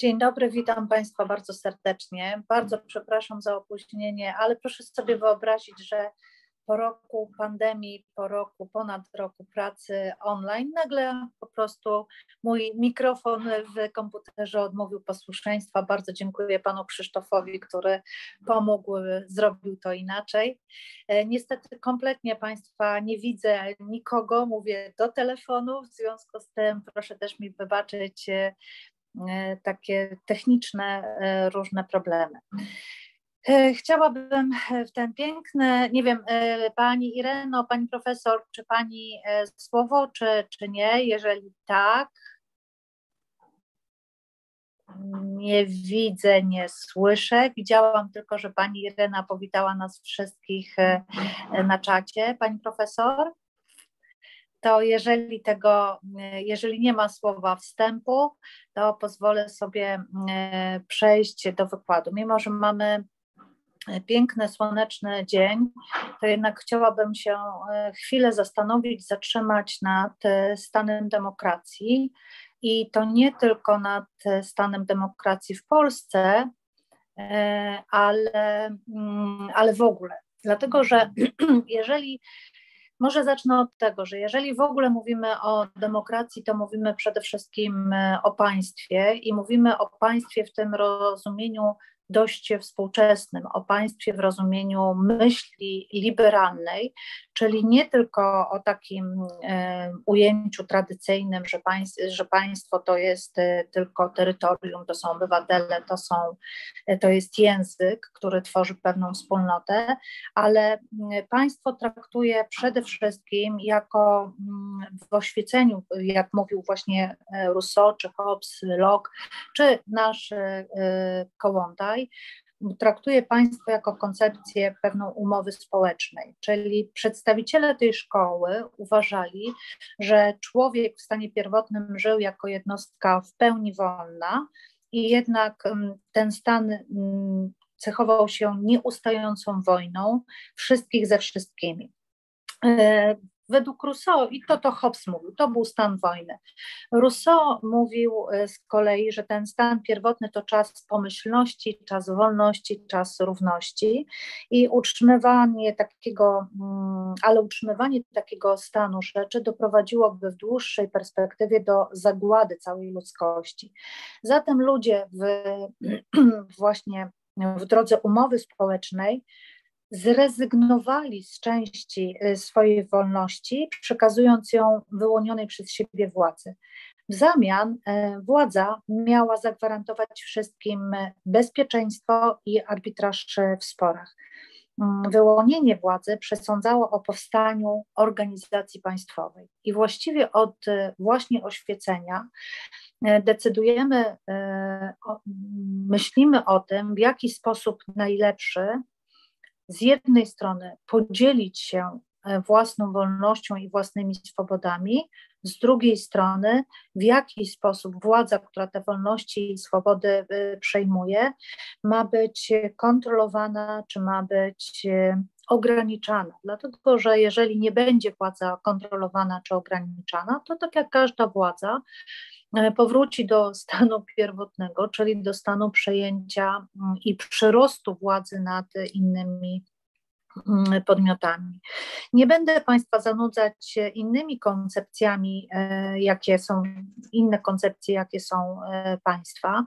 Dzień dobry, witam Państwa bardzo serdecznie. Bardzo przepraszam za opóźnienie, ale proszę sobie wyobrazić, że po roku pandemii, po roku, ponad roku pracy online, nagle po prostu mój mikrofon w komputerze odmówił posłuszeństwa. Bardzo dziękuję panu Krzysztofowi, który pomógł, zrobił to inaczej. E, niestety kompletnie państwa nie widzę nikogo, mówię do telefonu, w związku z tym proszę też mi wybaczyć e, takie techniczne e, różne problemy. E, chciałabym w ten piękny, nie wiem, e, pani Ireno, pani profesor, czy pani e, słowo, czy, czy nie? Jeżeli tak, nie widzę, nie słyszę. Widziałam tylko, że pani Irena powitała nas wszystkich na czacie. Pani profesor? To jeżeli tego, jeżeli nie ma słowa wstępu, to pozwolę sobie przejść do wykładu. Mimo, że mamy piękny, słoneczny dzień, to jednak chciałabym się e, chwilę zastanowić, zatrzymać nad e, stanem demokracji i to nie tylko nad e, stanem demokracji w Polsce, ale, mm, ale w ogóle. Dlatego, że jeżeli może zacznę od tego, że jeżeli w ogóle mówimy o demokracji, to mówimy przede wszystkim o państwie i mówimy o państwie w tym rozumieniu dość współczesnym, o państwie w rozumieniu myśli liberalnej, czyli nie tylko o takim e, ujęciu tradycyjnym, że, że państwo to jest e, tylko terytorium, to są obywatele, to, są, e, to jest język, który tworzy pewną wspólnotę, ale państwo traktuje przede wszystkim jako w oświeceniu, jak mówił właśnie Rousseau, czy Hobbes, Locke, czy nasz Kołątaj, traktuje państwo jako koncepcję pewną umowy społecznej, czyli przedstawiciele tej szkoły uważali, że człowiek w stanie pierwotnym żył jako jednostka w pełni wolna i jednak mm, ten stan mm, cechował się nieustającą wojną wszystkich ze wszystkimi. Według Rousseau, i to to Hobbes mówił, to był stan wojny. Rousseau mówił e, z kolei, że ten stan pierwotny to czas pomyślności, czas wolności, czas równości i utrzymywanie takiego, mm, ale utrzymywanie takiego stanu rzeczy doprowadziłoby w dłuższej perspektywie do zagłady całej ludzkości. Zatem ludzie w, właśnie w drodze umowy społecznej zrezygnowali z części y, swojej wolności, przekazując ją wyłonionej przez siebie władzy. W zamian y, władza miała zagwarantować wszystkim bezpieczeństwo i arbitraż w sporach. Mm, wyłonienie władzy przesądzało o powstaniu organizacji państwowej. I właściwie od y, właśnie oświecenia decydujemy, myślimy o tym, w jaki sposób najlepszy z jednej strony podzielić się e, własną wolnością i własnymi swobodami, z drugiej strony, w jaki sposób władza, która te wolności i swobody e, przejmuje, ma być kontrolowana, czy ma być e, ograniczana. Dlatego, że jeżeli nie będzie władza kontrolowana czy ograniczana, to tak jak każda władza, E, powróci do stanu pierwotnego, czyli do stanu przejęcia mm, i przyrostu władzy nad innymi podmiotami. Nie będę Państwa zanudzać innymi koncepcjami, e, jakie są, inne koncepcje, jakie są e, państwa,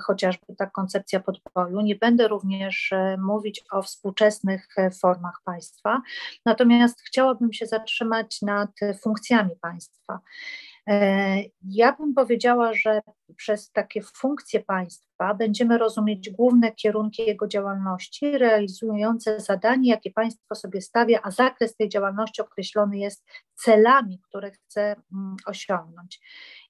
chociażby ta koncepcja podboju. Nie będę również mówić o współczesnych formach państwa, natomiast chciałabym się zatrzymać nad funkcjami państwa. E, ja bym powiedziała, że przez takie funkcje państwa będziemy rozumieć główne kierunki jego działalności, realizujące zadanie, jakie państwo sobie stawia, a zakres tej działalności określony jest celami, które chce mm, osiągnąć.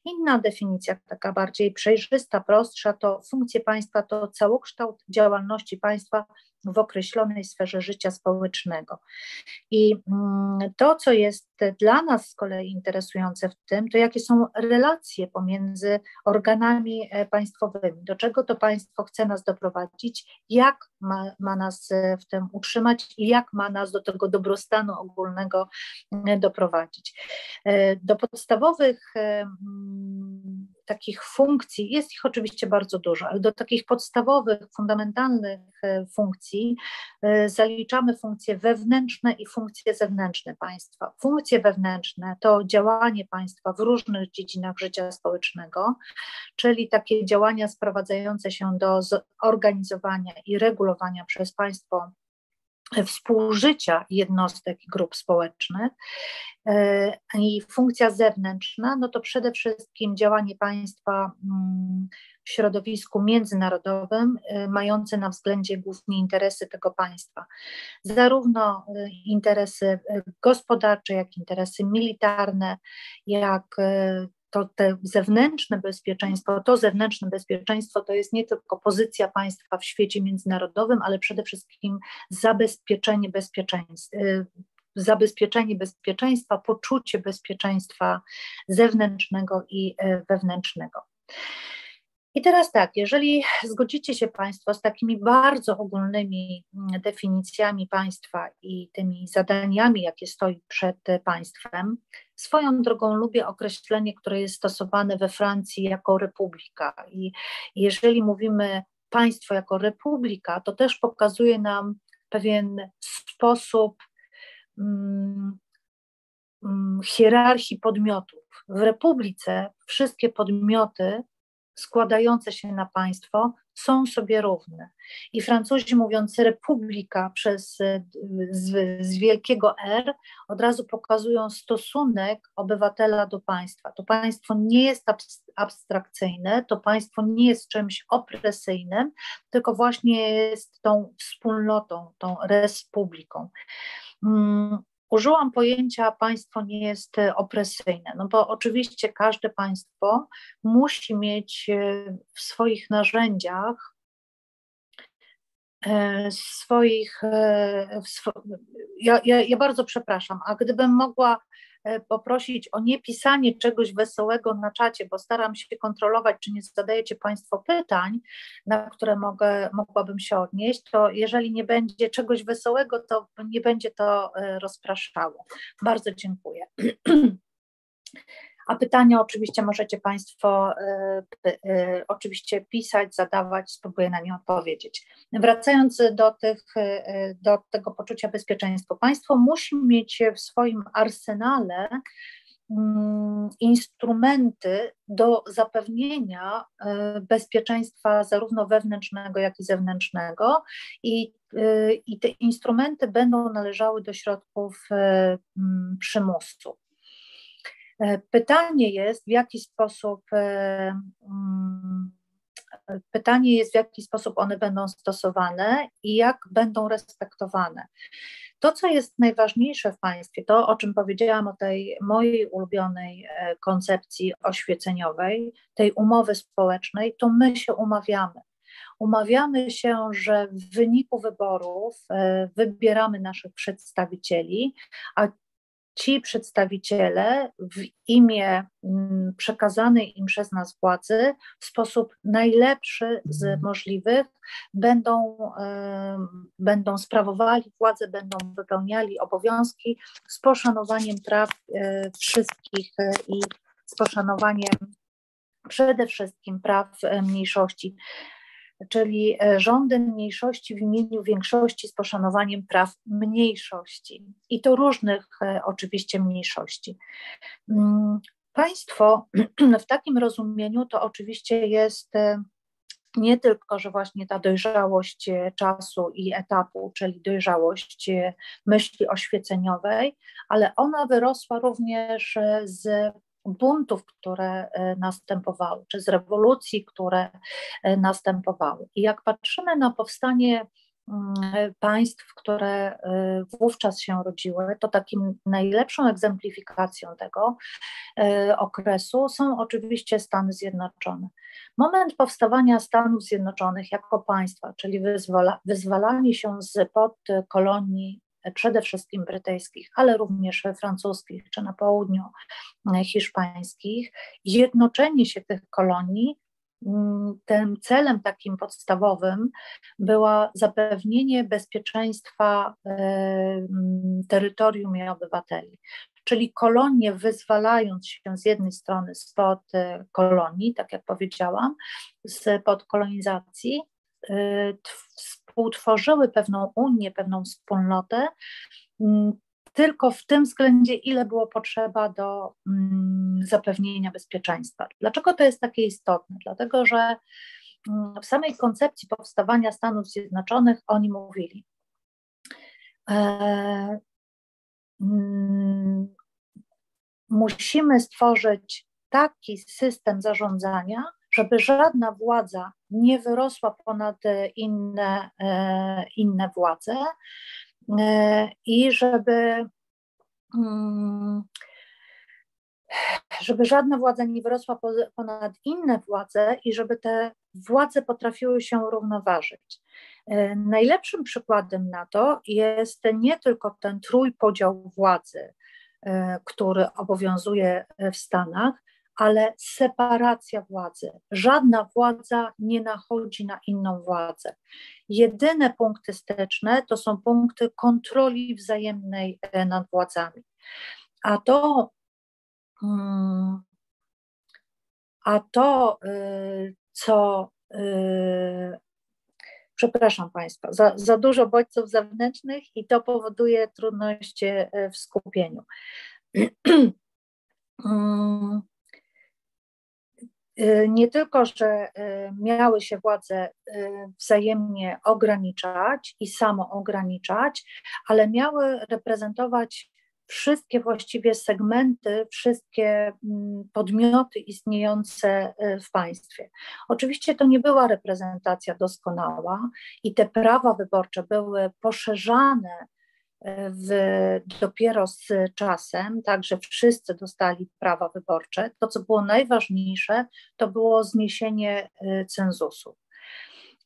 Inna definicja, taka bardziej przejrzysta, prostsza, to funkcje państwa to całokształt działalności państwa w określonej sferze życia społecznego. I mm, to, co jest dla nas z kolei interesujące w tym, to jakie są relacje pomiędzy organami e, państwowymi, do czego to państwo chce nas doprowadzić, jak ma, ma nas e, w tym utrzymać i jak ma nas do tego dobrostanu ogólnego e, doprowadzić. Do podstawowych mm, takich funkcji, jest ich oczywiście bardzo dużo, ale do takich podstawowych, fundamentalnych e, funkcji e, zaliczamy funkcje wewnętrzne i funkcje zewnętrzne państwa. Funkcje wewnętrzne to działanie państwa w różnych dziedzinach życia społecznego, czyli takie działania sprowadzające się do zorganizowania i regulowania przez państwo współżycia jednostek i grup społecznych. E, I funkcja zewnętrzna, no to przede wszystkim działanie państwa mm, w środowisku międzynarodowym, e, mające na względzie głównie interesy tego państwa. Zarówno e, interesy gospodarcze, jak interesy militarne, jak to te zewnętrzne bezpieczeństwo, to zewnętrzne bezpieczeństwo to jest nie tylko pozycja państwa w świecie międzynarodowym, ale przede wszystkim zabezpieczenie bezpieczeństwa y, zabezpieczenie bezpieczeństwa, poczucie bezpieczeństwa zewnętrznego i y, wewnętrznego. I teraz tak, jeżeli zgodzicie się Państwo z takimi bardzo ogólnymi mm, definicjami państwa i tymi zadaniami, jakie stoi przed państwem, swoją drogą lubię określenie, które jest stosowane we Francji jako republika. I jeżeli mówimy państwo jako republika, to też pokazuje nam pewien sposób mm, mm hierarchii podmiotów. W republice wszystkie podmioty składające się na państwo są sobie równe. I Francuzi mówiąc republika przez z, z, wielkiego R od razu pokazują stosunek obywatela do państwa. To państwo nie jest abstrakcyjne, to państwo nie jest czymś opresyjnym, tylko właśnie jest tą wspólnotą, tą republiką. Mm, Użyłam pojęcia państwo nie jest e, opresyjne, no bo oczywiście każde państwo musi mieć e, w swoich narzędziach, e, swoich, w swo... ja, ja, ja bardzo przepraszam, a gdybym mogła poprosić o nie pisanie czegoś wesołego na czacie, bo staram się kontrolować, czy nie zadajecie Państwo pytań, na które mogę, mogłabym się odnieść, to jeżeli nie będzie czegoś wesołego, to nie będzie to e, rozpraszało. Bardzo dziękuję. A pytania oczywiście możecie Państwo y, y, oczywiście pisać, zadawać, spróbuję na nie odpowiedzieć. Wracając do, tych, y, do tego poczucia bezpieczeństwa, państwo musi mieć w swoim arsenale mm, instrumenty do zapewnienia bezpieczeństwa zarówno wewnętrznego, jak i zewnętrznego i, i te instrumenty będą należały do środków przymusu. E, pytanie jest, w jaki sposób e, mm, pytanie jest, w jaki sposób one będą stosowane i jak będą respektowane. To, co jest najważniejsze w państwie, to o czym powiedziałam o tej mojej ulubionej e, koncepcji oświeceniowej, tej umowy społecznej, to my się umawiamy. Umawiamy się, że w wyniku wyborów wybieramy naszych przedstawicieli, a ci przedstawiciele w imię mm, przekazanej im przez nas władzy w sposób najlepszy z możliwych będą, będą sprawowali władzę, będą wypełniali obowiązki z poszanowaniem praw e, wszystkich e, i z poszanowaniem przede wszystkim praw e, mniejszości czyli e, rządy mniejszości w imieniu większości z poszanowaniem praw mniejszości i to różnych e, oczywiście mniejszości. Mm, państwo w takim rozumieniu to oczywiście jest e, nie tylko, że właśnie ta dojrzałość czasu i etapu, czyli dojrzałość myśli oświeceniowej, ale ona wyrosła również z buntów, które e, następowały, czy z rewolucji, które e, następowały. I jak patrzymy na powstanie mm, państw, które e, wówczas się rodziły, to takim najlepszą egzemplifikacją tego okresu są oczywiście Stany Zjednoczone. Moment powstawania Stanów Zjednoczonych jako państwa, czyli wyzwala, wyzwalanie się z pod kolonii przede wszystkim brytyjskich, ale również francuskich czy na południu e, hiszpańskich, zjednoczenie się tych kolonii mm, tym celem takim podstawowym było zapewnienie bezpieczeństwa e, mm, terytorium i obywateli. czyli kolonie wyzwalając się z jednej strony spod kolonii, tak jak powiedziałam, spod kolonizacji, współtworzyły pewną unię, pewną wspólnotę, mm, tylko w tym względzie, ile było potrzeba do mm, zapewnienia bezpieczeństwa. Dlaczego to jest takie istotne? Dlatego, że mm, w samej koncepcji powstawania Stanów Zjednoczonych oni mówili, e, musimy stworzyć taki system zarządzania, żeby żadna władza nie wyrosła ponad inne, e, inne władze e, i żeby, mm, żeby żadna władza nie wyrosła ponad inne władze i żeby te władze potrafiły się równoważyć. E, najlepszym przykładem na to jest nie tylko ten trójpodział władzy, który obowiązuje w Stanach, ale separacja władzy. Żadna władza nie nachodzi na inną władzę. Jedyne punkty styczne to są punkty kontroli wzajemnej e, nad władzami. A to, mm, a to y, co y, przepraszam Państwa, za, za dużo bodźców zewnętrznych i to powoduje trudności e, w skupieniu. Y, nie tylko, że y, miały się władze y, wzajemnie ograniczać i samo ograniczać, ale miały reprezentować wszystkie właściwie segmenty, wszystkie mm, podmioty istniejące w państwie. Oczywiście to nie była reprezentacja doskonała i te prawa wyborcze były poszerzane w, dopiero z czasem, tak, że wszyscy dostali prawa wyborcze. To, co było najważniejsze, to było zniesienie y, cenzusu.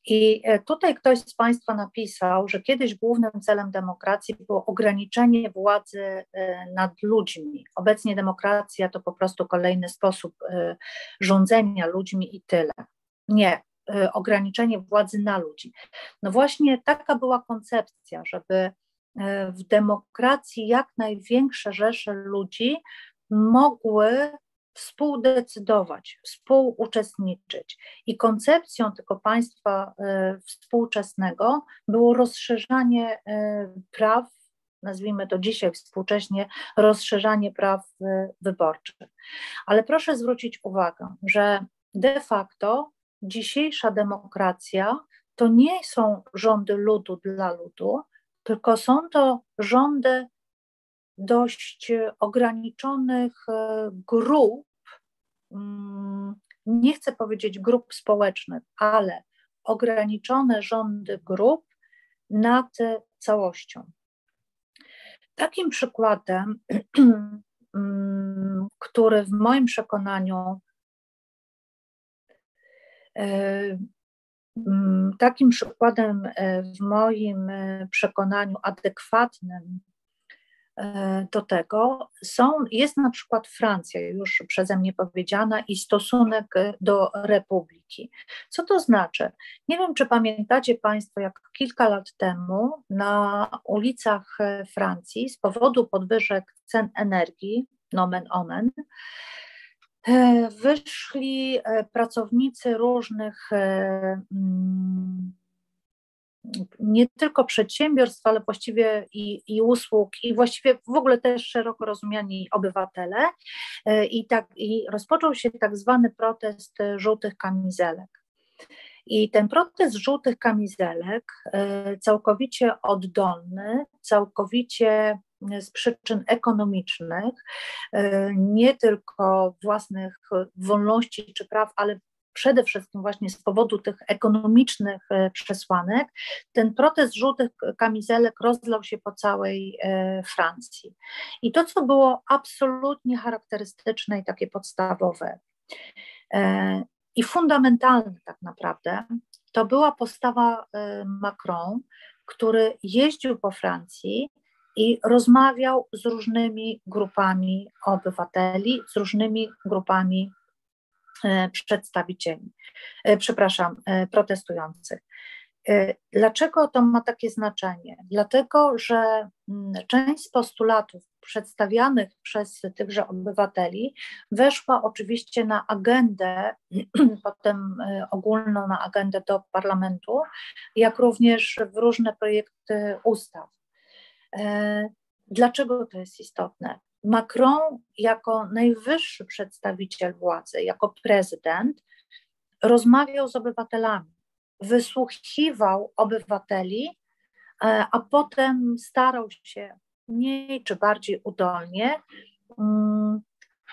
I y, tutaj ktoś z Państwa napisał, że kiedyś głównym celem demokracji było ograniczenie władzy y, nad ludźmi. Obecnie demokracja to po prostu kolejny sposób rządzenia ludźmi i tyle. Nie, ograniczenie władzy na ludzi. No właśnie taka była koncepcja, żeby E, w demokracji jak największe rzesze ludzi mogły współdecydować, współuczestniczyć. I koncepcją tego państwa e, współczesnego było rozszerzanie e, praw, nazwijmy to dzisiaj współcześnie, rozszerzanie praw wyborczych. Ale proszę zwrócić uwagę, że de facto dzisiejsza demokracja to nie są rządy ludu dla ludu, tylko są to rządy dość ograniczonych e, grup, mm, nie chcę powiedzieć grup społecznych, ale ograniczone rządy grup nad całością. Takim przykładem, mm, który w moim przekonaniu e, takim przykładem e, w moim e, przekonaniu adekwatnym e, do tego są, jest na przykład Francja, już przeze mnie powiedziana, i stosunek do republiki. Co to znaczy? Nie wiem, czy pamiętacie Państwo, jak kilka lat temu na ulicach Francji z powodu podwyżek cen energii, nomen omen, wyszli e, pracownicy różnych e, mm, nie tylko przedsiębiorstw, ale właściwie i, i, usług, i właściwie w ogóle też szeroko rozumiani obywatele. I, tak, I rozpoczął się tak zwany protest żółtych kamizelek. I ten protest żółtych kamizelek, całkowicie oddolny, całkowicie z przyczyn ekonomicznych, e, nie tylko własnych wolności czy praw, ale przede wszystkim właśnie z powodu tych ekonomicznych e, przesłanek, ten protest żółtych kamizelek rozlał się po całej e, Francji. I to, co było absolutnie charakterystyczne i takie podstawowe i fundamentalne tak naprawdę, to była postawa Macron, który jeździł po Francji i rozmawiał z różnymi grupami obywateli, z różnymi grupami e, przedstawicieli, e, przepraszam, e, protestujących. Dlaczego to ma takie znaczenie? Dlatego, że mm, część postulatów przedstawianych przez tychże obywateli weszła oczywiście na agendę, potem ogólną na agendę do parlamentu, jak również w różne projekty ustaw. Y, dlaczego to jest istotne? Macron, jako najwyższy przedstawiciel władzy, jako prezydent, rozmawiał z obywatelami wysłuchiwał obywateli, e, a potem starał się mniej czy bardziej udolnie mm,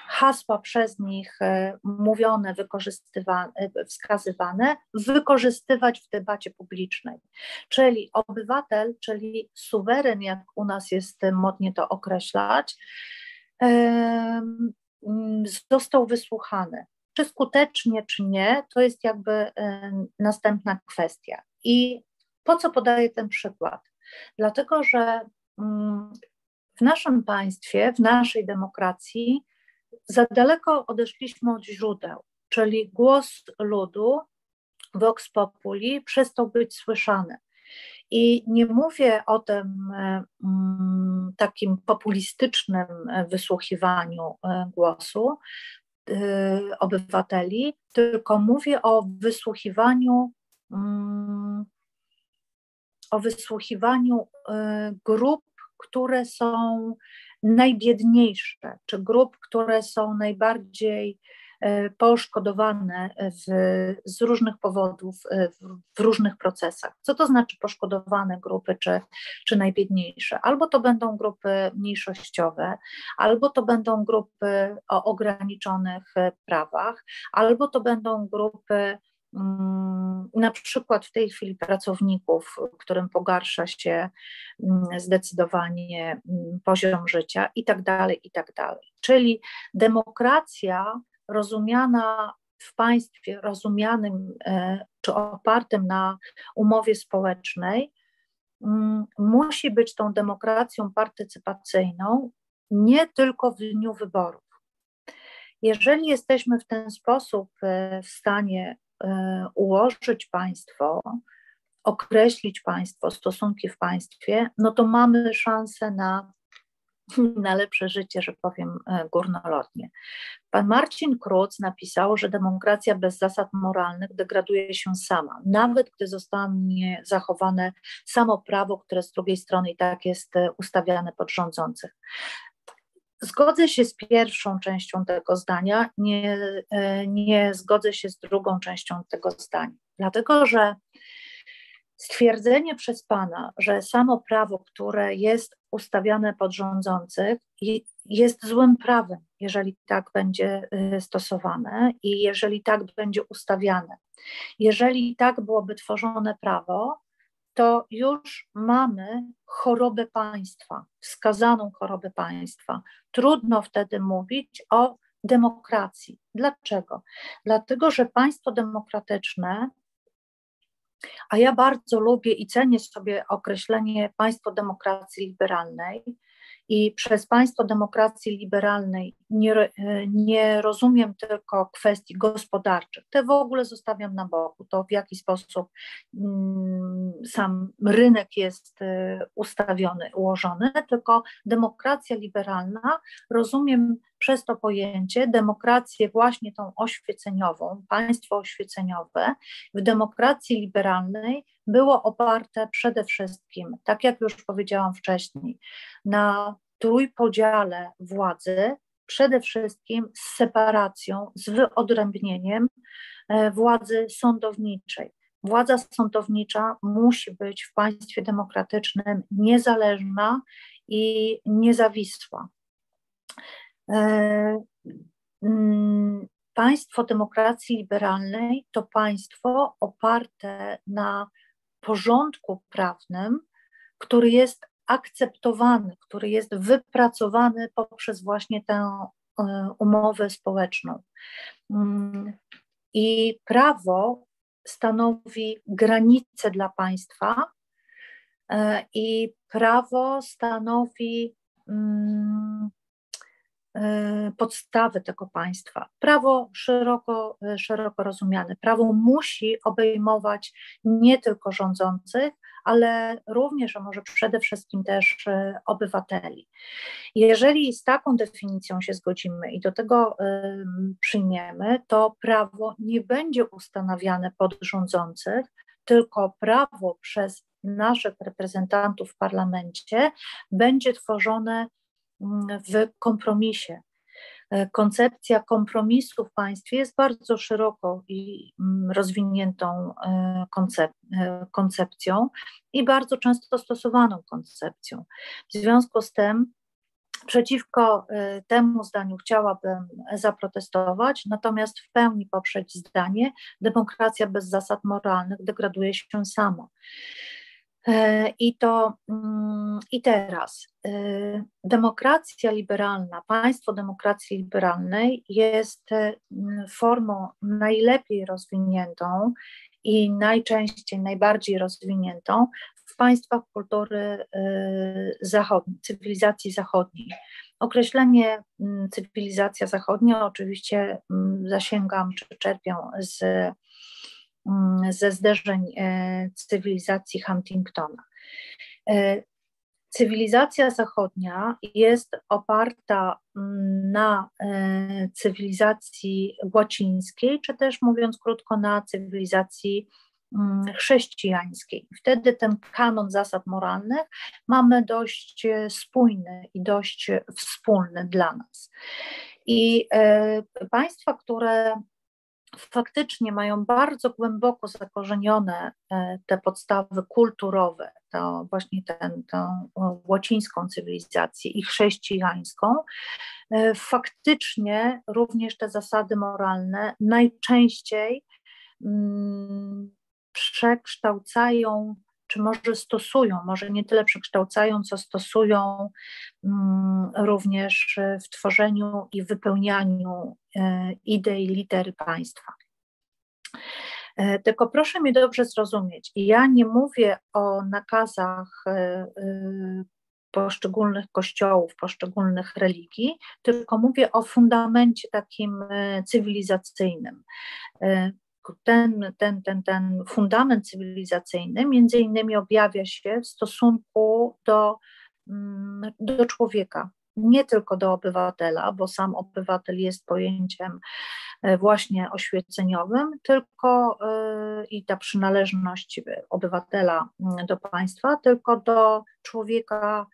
hasła przez nich e, mówione, wykorzystywane, wskazywane, wykorzystywać w debacie publicznej. Czyli obywatel, czyli suweren, jak u nas jest modnie to określać, został wysłuchany. Czy skutecznie, czy nie, to jest jakby y, następna kwestia. I po co podaję ten przykład? Dlatego, że mm, w naszym państwie, w naszej demokracji, za daleko odeszliśmy od źródeł, czyli głos ludu, vox populi, przestał być słyszany. I nie mówię o tym y, mm, takim populistycznym wysłuchiwaniu y, głosu, obywateli, tylko mówię o wysłuchiwaniu, mm, o wysłuchiwaniu grup, które są najbiedniejsze, czy grup, które są najbardziej E, poszkodowane w, z różnych powodów e, w, w, różnych procesach. Co to znaczy poszkodowane grupy czy, czy najbiedniejsze? Albo to będą grupy mniejszościowe, albo to będą grupy o ograniczonych e, prawach, albo to będą grupy na przykład w tej chwili pracowników, którym pogarsza się mm, zdecydowanie mm, poziom życia i tak dalej, i tak dalej. Czyli demokracja rozumiana w państwie rozumianym e, czy opartym na umowie społecznej, mm, musi być tą demokracją partycypacyjną nie tylko w dniu wyborów. Jeżeli jesteśmy w ten sposób e, w stanie ułożyć państwo, określić państwo, stosunki w państwie, no to mamy szansę na na lepsze życie, że powiem e, górnolotnie. Pan Marcin Kruc napisał, że demokracja bez zasad moralnych degraduje się sama, nawet gdy zostanie zachowane samo prawo, które z drugiej strony i tak jest e, ustawiane pod rządzących. Zgodzę się z pierwszą częścią tego zdania, nie, e, nie zgodzę się z drugą częścią tego zdania, dlatego że stwierdzenie przez Pana, że samo prawo, które jest ustawiane pod rządzących, jest złym prawem, jeżeli tak będzie y, stosowane i jeżeli tak będzie ustawiane. Jeżeli tak byłoby tworzone prawo, to już mamy chorobę państwa, wskazaną chorobę państwa. Trudno wtedy mówić o demokracji. Dlaczego? Dlatego, że państwo demokratyczne a ja bardzo lubię i cenię sobie określenie państwo demokracji liberalnej. I przez państwo demokracji liberalnej nie, nie rozumiem tylko kwestii gospodarczych. Te w ogóle zostawiam na boku. To w jaki sposób mm, sam rynek jest y, ustawiony, ułożony, tylko demokracja liberalna rozumiem przez to pojęcie demokrację właśnie tą oświeceniową, państwo oświeceniowe w demokracji liberalnej było oparte przede wszystkim, tak jak już powiedziałam wcześniej, na trójpodziale władzy, przede wszystkim z separacją, z wyodrębnieniem e, władzy sądowniczej. Władza sądownicza musi być w państwie demokratycznym niezależna i niezawisła. E, mm, państwo demokracji liberalnej to państwo oparte na porządku prawnym, który jest akceptowany, który jest wypracowany poprzez właśnie tę e, umowę społeczną. Mm, I prawo stanowi granice dla państwa, e, i prawo stanowi mm, podstawy tego państwa. Prawo szeroko, szeroko rozumiane. Prawo musi obejmować nie tylko rządzących, ale również, a może przede wszystkim też obywateli. Jeżeli z taką definicją się zgodzimy i do tego przyjmiemy, to prawo nie będzie ustanawiane pod rządzących, tylko prawo przez naszych reprezentantów w parlamencie będzie tworzone w kompromisie. E, koncepcja kompromisu w państwie jest bardzo szeroko i mm, rozwiniętą e, koncep e, koncepcją i bardzo często stosowaną koncepcją. W związku z tym Przeciwko temu zdaniu chciałabym zaprotestować, natomiast w pełni poprzeć zdanie, demokracja bez zasad moralnych degraduje się samo. E, I to mm, i teraz y, demokracja liberalna, państwo demokracji liberalnej jest y, formą najlepiej rozwiniętą i najczęściej najbardziej rozwiniętą w państwach kultury zachodniej, cywilizacji zachodniej. Określenie mm, cywilizacja zachodnia oczywiście mm, zasięgam czy czerpią z, mm, ze zderzeń e, cywilizacji Huntingtona. E, cywilizacja zachodnia jest oparta na e, cywilizacji łacińskiej, czy też mówiąc krótko, na cywilizacji Mm, chrześcijańskiej. Wtedy ten kanon zasad moralnych mamy dość spójny i dość wspólny dla nas. I państwa, które faktycznie mają bardzo głęboko zakorzenione e, te podstawy kulturowe, to właśnie ten, tę łacińską cywilizację i chrześcijańską, faktycznie również te zasady moralne najczęściej mm, przekształcają, czy może stosują, może nie tyle przekształcają, co stosują mm, również w tworzeniu i wypełnianiu e, idei litery państwa. E, tylko proszę mnie dobrze zrozumieć, ja nie mówię o nakazach e, poszczególnych kościołów, poszczególnych religii, tylko mówię o fundamencie takim cywilizacyjnym ten, ten, ten, ten fundament cywilizacyjny między innymi objawia się w stosunku do, mm, do człowieka, nie tylko do obywatela, bo sam obywatel jest pojęciem e, właśnie oświeceniowym, tylko e, i ta przynależność obywatela mm, do państwa, tylko do człowieka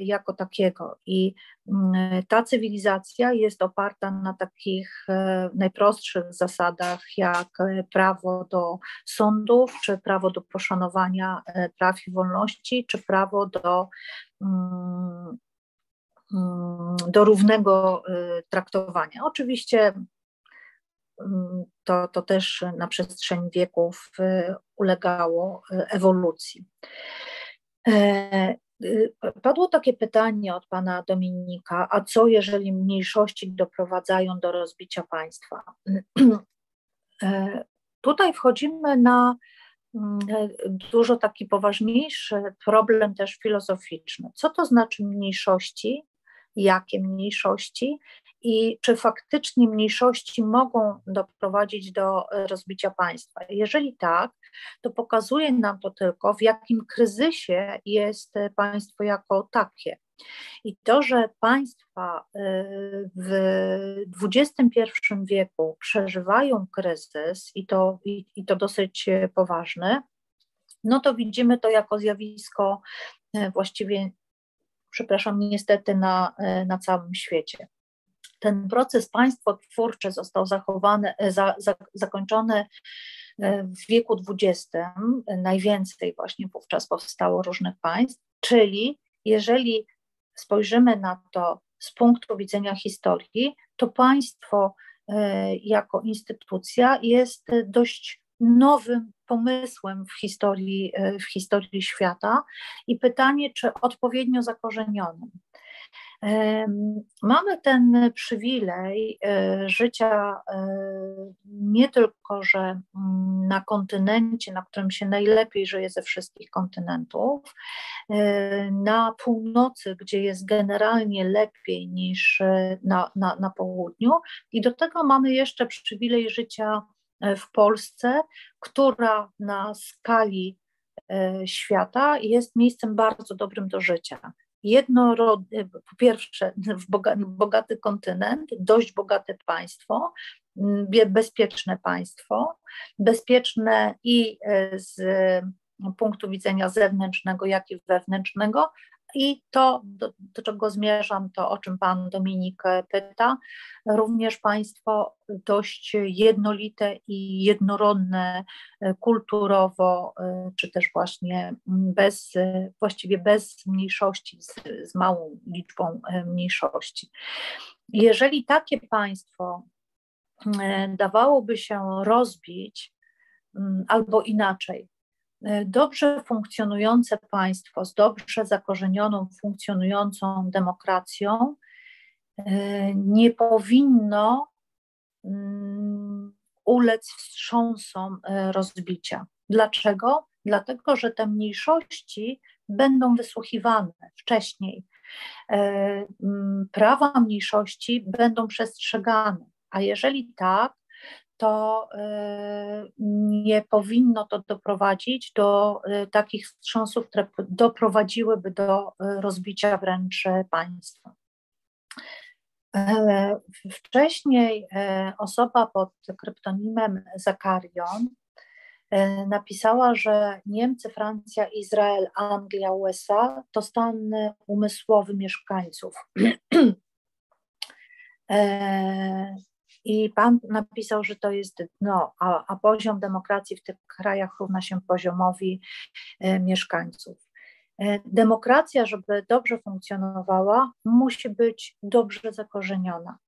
jako takiego. I mm, ta cywilizacja jest oparta na takich e, najprostszych zasadach, jak e, prawo do sądów, czy prawo do poszanowania praw i wolności, czy prawo do mm, mm, do równego traktowania. Oczywiście to, to też na przestrzeni wieków ulegało ewolucji. Y, padło takie pytanie od pana Dominika, a co jeżeli mniejszości doprowadzają do rozbicia państwa? E, tutaj wchodzimy na mm, dużo taki poważniejszy problem też filozoficzny. Co to znaczy mniejszości? Jakie mniejszości? I czy faktycznie mniejszości mogą doprowadzić do e, rozbicia państwa. Jeżeli tak, to pokazuje nam to tylko, w jakim kryzysie jest e, państwo jako takie. I to, że państwa e, w XXI wieku przeżywają kryzys i to, i, i to dosyć poważny, no to widzimy to jako zjawisko właściwie, przepraszam, niestety na, na całym świecie ten proces państwotwórczy został zachowany, e, za, za, zakończony e, w wieku XX, najwięcej właśnie wówczas powstało różnych państw, czyli jeżeli spojrzymy na to z punktu widzenia historii, to państwo e, jako instytucja jest dość nowym pomysłem w historii, w historii świata. I pytanie, czy odpowiednio zakorzenionym. Mamy ten przywilej e, życia e, nie tylko, że mm, na kontynencie, na którym się najlepiej żyje ze wszystkich kontynentów, e, na północy, gdzie jest generalnie lepiej niż na, na, na południu, i do tego mamy jeszcze przywilej życia w Polsce, która na skali świata jest miejscem bardzo dobrym do życia jednorodny, po pierwsze bogaty kontynent, dość bogate państwo, bezpieczne państwo, bezpieczne i e, z punktu widzenia zewnętrznego, jak i wewnętrznego, i to, do, do, czego zmierzam, to o czym Pan Dominik pyta, również państwo dość jednolite i jednorodne kulturowo, czy też właśnie bez, właściwie bez mniejszości, z, z małą liczbą mniejszości. Jeżeli takie państwo dawałoby się rozbić, albo inaczej, E, dobrze funkcjonujące państwo z dobrze zakorzenioną, funkcjonującą demokracją e, nie powinno mm, ulec wstrząsom e, rozbicia. Dlaczego? Dlatego, że te mniejszości będą wysłuchiwane wcześniej. Mm, prawa mniejszości będą przestrzegane, a jeżeli tak, to y, nie powinno to doprowadzić do y, takich wstrząsów, które doprowadziłyby do y, rozbicia wręcz państwa. E, wcześniej e, osoba pod kryptonimem Zakarion e, napisała, że Niemcy, Francja, Izrael, Anglia, USA to stan umysłowy mieszkańców. I pan napisał, że to jest dno, a, a poziom demokracji w tych krajach równa się poziomowi e, mieszkańców. E, demokracja, żeby dobrze funkcjonowała, musi być dobrze zakorzeniona.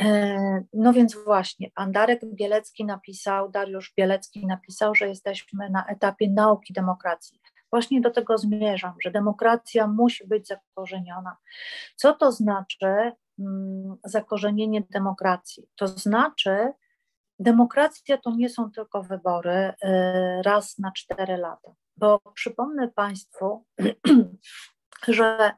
E, no więc właśnie, pan Darek Bielecki napisał, Dariusz Bielecki napisał, że jesteśmy na etapie nauki demokracji. Właśnie do tego zmierzam, że demokracja musi być zakorzeniona. Co to znaczy? Mm, zakorzenienie demokracji. To znaczy, demokracja to nie są tylko wybory y, raz na cztery lata. Bo przypomnę Państwu, że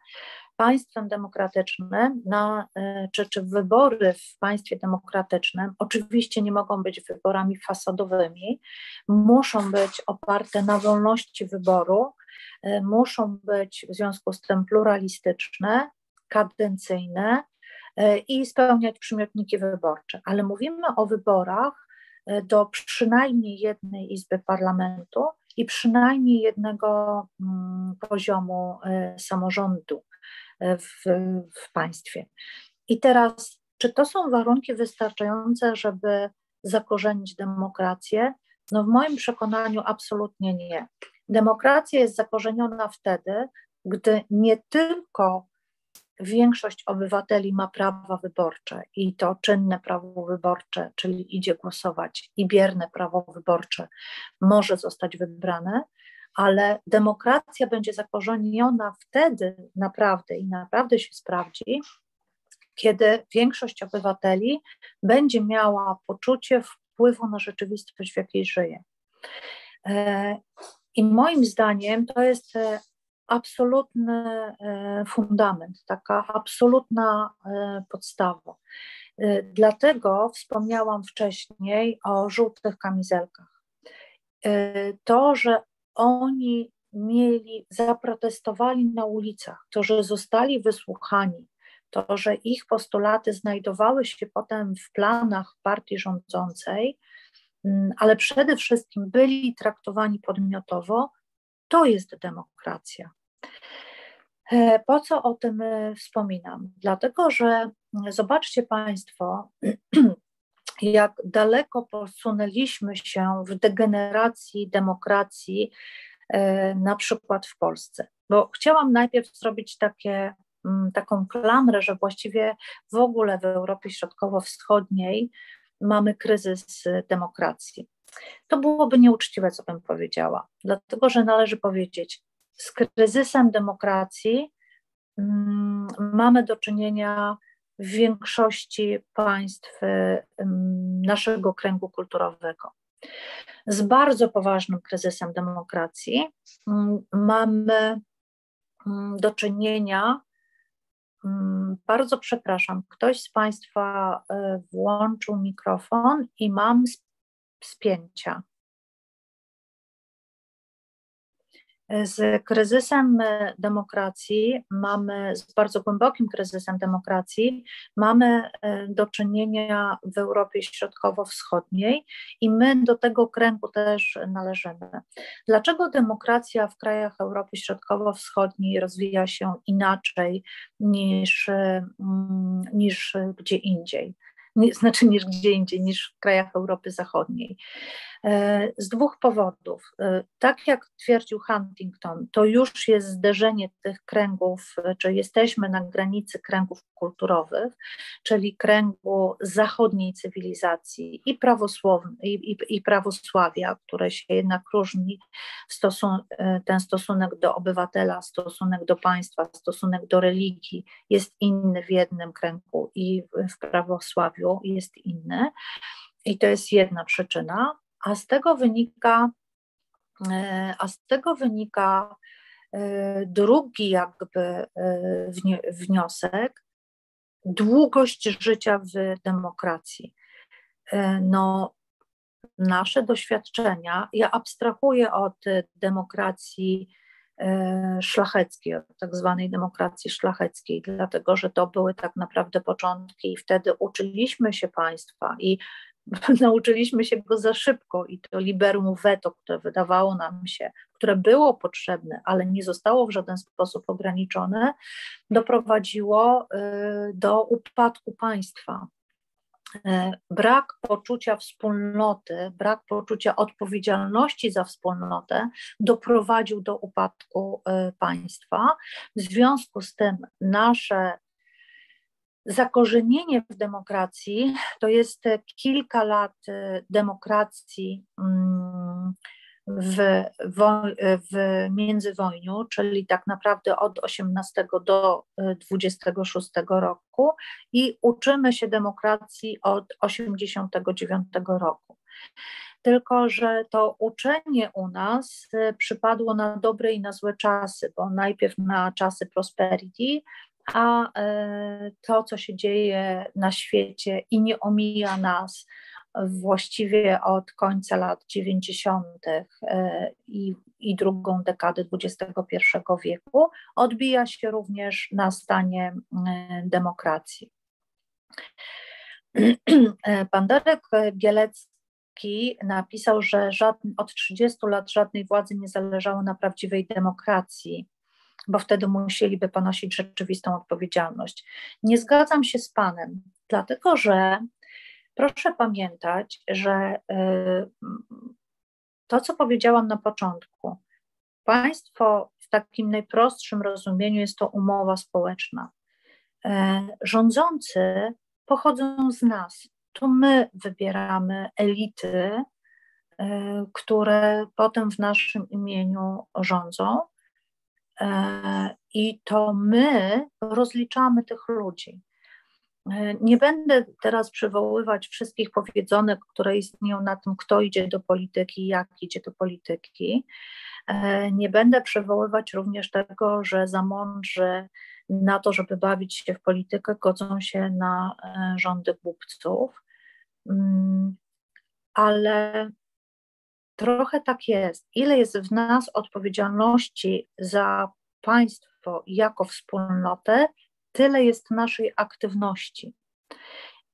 państwem demokratycznym, na, y, czy, czy wybory w państwie demokratycznym oczywiście nie mogą być wyborami fasadowymi, muszą być oparte na wolności wyboru, y, muszą być w związku z tym pluralistyczne, kadencyjne, E, i spełniać przymiotniki wyborcze. Ale mówimy o wyborach e, do przynajmniej jednej izby parlamentu i przynajmniej jednego mm, poziomu e, samorządu w, w państwie. I teraz, czy to są warunki wystarczające, żeby zakorzenić demokrację? No, w moim przekonaniu absolutnie nie. Demokracja jest zakorzeniona wtedy, gdy nie tylko większość obywateli ma prawa wyborcze i to czynne prawo wyborcze, czyli idzie głosować i bierne prawo wyborcze może zostać wybrane, ale demokracja będzie zakorzeniona wtedy naprawdę i naprawdę się sprawdzi, kiedy większość obywateli będzie miała poczucie wpływu na rzeczywistość, w jakiej żyje. E, I moim zdaniem to jest e, absolutny e, fundament, taka absolutna e, podstawa. E, dlatego wspomniałam wcześniej o żółtych kamizelkach. To, że oni mieli, zaprotestowali na ulicach, to, że zostali wysłuchani, to, że ich postulaty znajdowały się potem w planach partii rządzącej, mm, ale przede wszystkim byli traktowani podmiotowo, to jest demokracja. E, po co o tym e, wspominam? Dlatego, że zobaczcie Państwo, jak daleko posunęliśmy się w degeneracji demokracji, e, na przykład w Polsce. Bo chciałam najpierw zrobić takie, taką klamrę, że właściwie w ogóle w Europie Środkowo-Wschodniej mamy kryzys demokracji. To byłoby nieuczciwe, co bym powiedziała, dlatego że należy powiedzieć, z kryzysem demokracji mm, mamy do czynienia w większości państw naszego kręgu kulturowego. Z bardzo poważnym kryzysem demokracji mamy do czynienia Mm, bardzo przepraszam, ktoś z Państwa e, włączył mikrofon i mam spięcia. Z kryzysem e, demokracji mamy, z bardzo głębokim kryzysem demokracji, mamy e, do czynienia w Europie Środkowo-Wschodniej i my do tego kręgu też należymy. Dlaczego demokracja w krajach Europy Środkowo-Wschodniej rozwija się inaczej niż, mm, niż gdzie indziej? Znaczy niż gdzie indziej, niż w krajach Europy Zachodniej. E, z dwóch powodów. E, tak jak twierdził Huntington, to już jest zderzenie tych kręgów, e, czy jesteśmy na granicy kręgów kulturowych, czyli kręgu zachodniej cywilizacji i, i, i, i prawosławia, które się jednak różni, stosun ten stosunek do obywatela, stosunek do państwa, stosunek do religii jest inny w jednym kręgu i w prawosławiu jest inny. I to jest jedna przyczyna a z tego wynika, e, a z tego wynika e, drugi jakby e, wniosek, długość życia w demokracji. No, nasze doświadczenia, ja abstrahuję od demokracji szlacheckiej, od tak zwanej demokracji szlacheckiej, dlatego że to były tak naprawdę początki i wtedy uczyliśmy się państwa i nauczyliśmy się go za szybko i to liberum veto, które wydawało nam się, które było potrzebne, ale nie zostało w żaden sposób ograniczone, doprowadziło y, do upadku państwa. Y, brak poczucia wspólnoty, brak poczucia odpowiedzialności za wspólnotę doprowadził do upadku y, państwa. W związku z tym nasze Zakorzenienie w demokracji to jest kilka lat e, demokracji mm, w, w międzywojniu, czyli tak naprawdę od 18 do 26 e, roku i uczymy się demokracji od 89 roku. Tylko, że to uczenie u nas e, przypadło na dobre i na złe czasy, bo najpierw na czasy prosperity, a e, to, co się dzieje na świecie i nie omija nas właściwie od końca lat 90. E, i, i drugą dekadę XXI wieku, odbija się również na stanie e, demokracji. Pan Darek Bielecki napisał, że od 30 lat żadnej władzy nie zależało na prawdziwej demokracji bo wtedy musieliby ponosić rzeczywistą odpowiedzialność. Nie zgadzam się z Panem, dlatego że proszę pamiętać, że y, to, co powiedziałam na początku, państwo w takim najprostszym rozumieniu jest to umowa społeczna. E, rządzący pochodzą z nas. To my wybieramy elity, e, które potem w naszym imieniu rządzą. E, I to my rozliczamy tych ludzi. E, nie będę teraz przywoływać wszystkich powiedzonek, które istnieją na tym, kto idzie do polityki, jak idzie do polityki. E, nie będę przywoływać również tego, że za mądrzy na to, żeby bawić się w politykę, godzą się na rządy głupców. Mm, ale Trochę tak jest. Ile jest w nas odpowiedzialności za państwo jako wspólnotę, tyle jest naszej aktywności.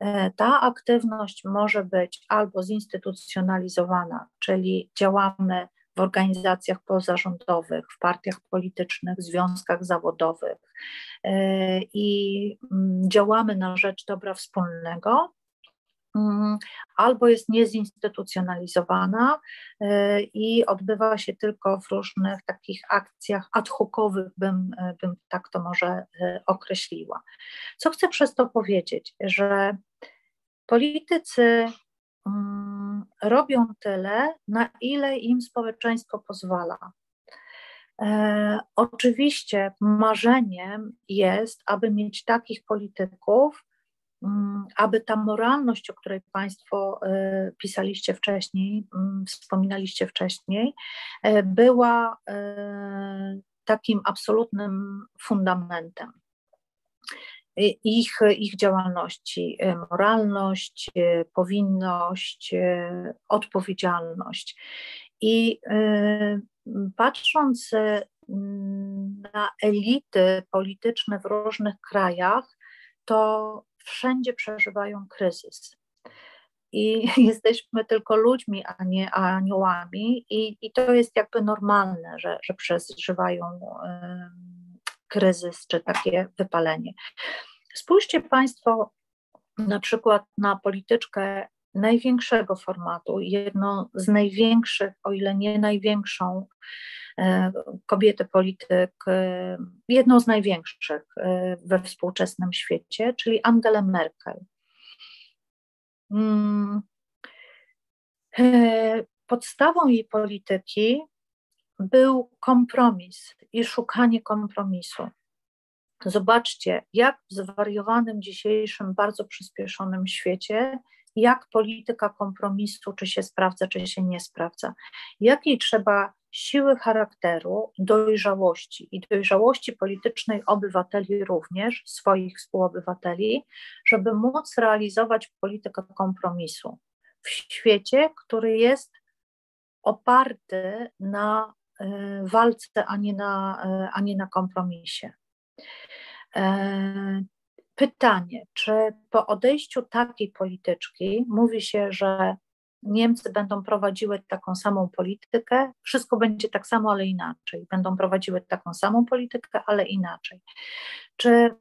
E, ta aktywność może być albo zinstytucjonalizowana, czyli działamy w organizacjach pozarządowych, w partiach politycznych, związkach zawodowych e, i mm, działamy na rzecz dobra wspólnego, albo jest niezinstytucjonalizowana y, i odbywa się tylko w różnych takich akcjach ad hocowych, bym, y, bym tak to może y, określiła. Co chcę przez to powiedzieć, że politycy mm, robią tyle, na ile im społeczeństwo pozwala. E, oczywiście marzeniem jest, aby mieć takich polityków, aby ta moralność, o której Państwo e, pisaliście wcześniej, mm, wspominaliście wcześniej, e, była takim absolutnym fundamentem ich, ich działalności moralność, powinność, odpowiedzialność. I patrząc na elity polityczne w różnych krajach, to wszędzie przeżywają kryzys. I jesteśmy tylko ludźmi, a nie aniołami, i, i to jest jakby normalne, że, że przeżywają kryzys czy takie wypalenie. Spójrzcie Państwo na przykład na polityczkę największego formatu, jedną z największych, o ile nie największą kobiety polityk, e, jedną z największych e, we współczesnym świecie, czyli Angela Merkel. Mm. Podstawą jej polityki był kompromis i szukanie kompromisu. Zobaczcie, jak w zwariowanym dzisiejszym, bardzo przyspieszonym świecie, jak polityka kompromisu, czy się sprawdza, czy się nie sprawdza. Jakiej trzeba siły charakteru, dojrzałości i dojrzałości politycznej obywateli również, swoich współobywateli, żeby móc realizować politykę kompromisu w świecie, który jest oparty na y, walce, a nie na, y, a nie na kompromisie. E, pytanie, czy po odejściu takiej polityczki mówi się, że Niemcy będą prowadziły taką samą politykę, wszystko będzie tak samo, ale inaczej. Będą prowadziły taką samą politykę, ale inaczej. Czy,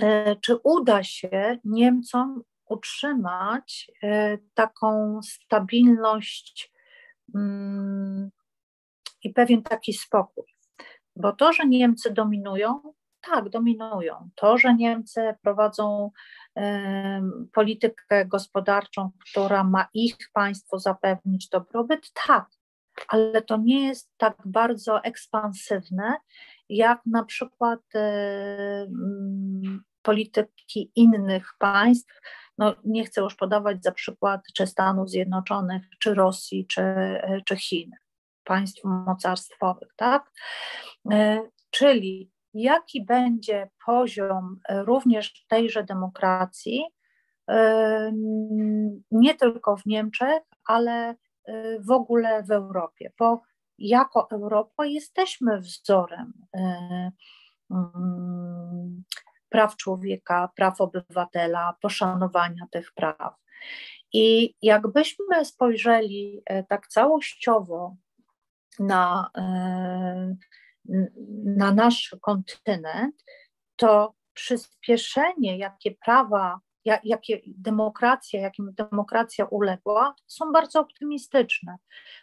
e, czy uda się Niemcom utrzymać e, taką stabilność mm, i pewien taki spokój? Bo to, że Niemcy dominują, tak, dominują. To, że Niemcy prowadzą politykę gospodarczą, która ma ich państwo zapewnić dobrobyt, tak, ale to nie jest tak bardzo ekspansywne, jak na przykład polityki innych państw. No, nie chcę już podawać za przykład czy Stanów Zjednoczonych, czy Rosji, czy, czy Chin, państw mocarstwowych, tak? E, czyli jaki będzie poziom e, również tejże demokracji, e, nie tylko w Niemczech, ale e, w ogóle w Europie, bo jako Europa jesteśmy wzorem mm, praw człowieka, praw obywatela, poszanowania tych praw. I jakbyśmy spojrzeli tak całościowo na na nasz kontynent, to przyspieszenie, jakie prawa, jakie demokracja, jakim demokracja uległa, są bardzo optymistyczne.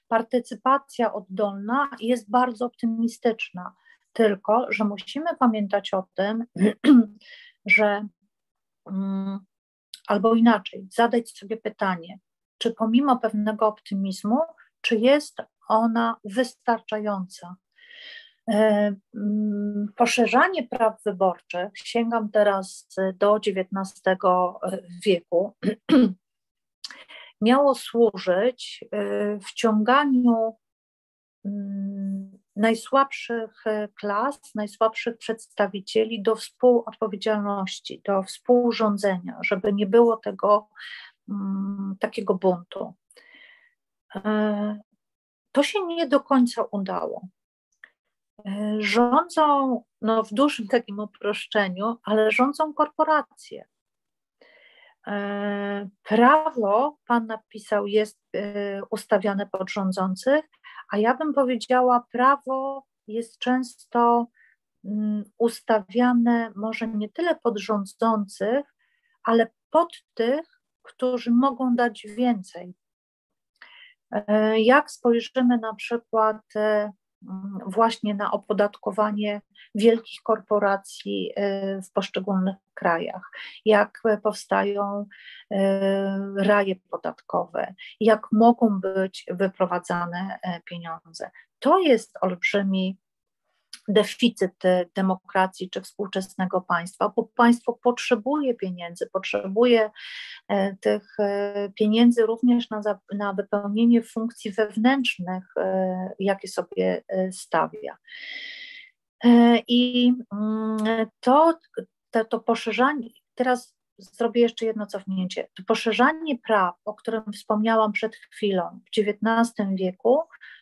Partycypacja oddolna jest bardzo optymistyczna, tylko że musimy pamiętać o tym, że mm, albo inaczej, zadać sobie pytanie, czy pomimo pewnego optymizmu, czy jest ona wystarczająca, poszerzanie praw wyborczych, sięgam teraz do XIX wieku, miało służyć e, wciąganiu mm, najsłabszych klas, najsłabszych przedstawicieli do współodpowiedzialności, do współrządzenia, żeby nie było tego mm, takiego buntu. E, to się nie do końca udało. E, rządzą, no w dużym takim uproszczeniu, ale rządzą korporacje. E, prawo, pan napisał, jest e, ustawiane pod rządzących, a ja bym powiedziała, prawo jest często mm, ustawiane może nie tyle pod rządzących, ale pod tych, którzy mogą dać więcej. Jak spojrzymy na przykład właśnie na opodatkowanie wielkich korporacji y, w poszczególnych krajach, jak powstają y, raje podatkowe, jak mogą być wyprowadzane e, pieniądze. To jest olbrzymi deficyt demokracji czy współczesnego państwa, bo państwo potrzebuje pieniędzy, potrzebuje e, tych e, pieniędzy również na, na wypełnienie funkcji wewnętrznych, e, jakie sobie stawia. I mm, to, to, to poszerzanie, teraz zrobię jeszcze jedno cofnięcie. To poszerzanie praw, o którym wspomniałam przed chwilą, w XIX wieku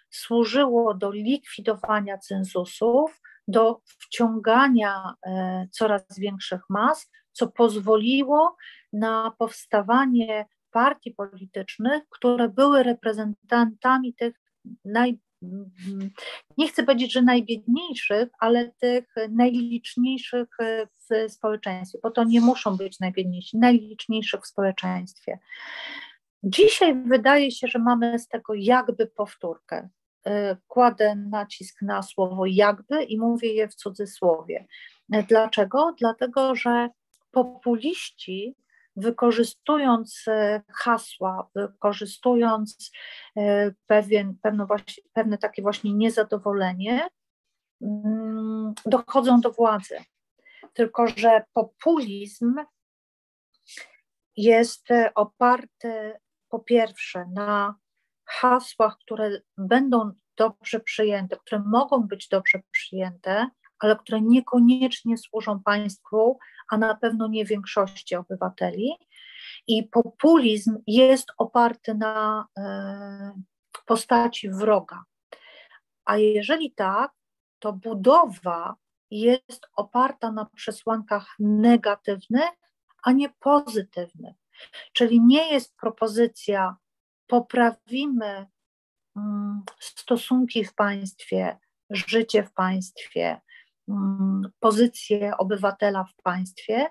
służyło do likwidowania cenzusów, do wciągania e, coraz większych mas, co pozwoliło na powstawanie partii politycznych, które były reprezentantami tych naj, nie chcę powiedzieć, że najbiedniejszych, ale tych najliczniejszych w społeczeństwie, bo to nie muszą być najbiedniejsi, najliczniejszych w społeczeństwie. Dzisiaj wydaje się, że mamy z tego jakby powtórkę. Y, kładę nacisk na słowo jakby i mówię je w cudzysłowie. Dlaczego? Dlatego, że populiści wykorzystując y, hasła, wykorzystując pewien, pewne, właśnie, pewne takie właśnie niezadowolenie, mm, dochodzą do władzy. Tylko, że populizm jest oparty po pierwsze na hasłach, które będą dobrze przyjęte, które mogą być dobrze przyjęte, ale które niekoniecznie służą państwu, a na pewno nie większości obywateli. I populizm jest oparty na e, postaci wroga. A jeżeli tak, to budowa jest oparta na przesłankach negatywnych, a nie pozytywnych. Czyli nie jest propozycja poprawimy mm, stosunki w państwie, życie w państwie, mm, pozycję obywatela w państwie,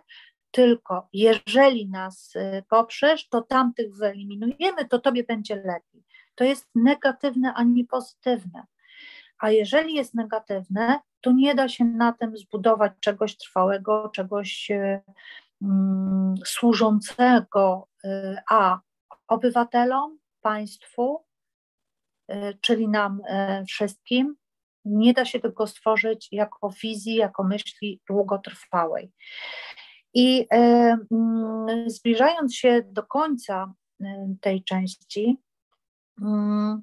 tylko jeżeli nas y, poprzesz, to tamtych wyeliminujemy, to tobie będzie lepiej. To jest negatywne, a nie pozytywne. A jeżeli jest negatywne, to nie da się na tym zbudować czegoś trwałego, czegoś y, mm, służącego y, a obywatelom, państwu, e, czyli nam e, wszystkim, nie da się tego stworzyć jako wizji, jako myśli długotrwałej. I e, mm, zbliżając się do końca tej części, mm,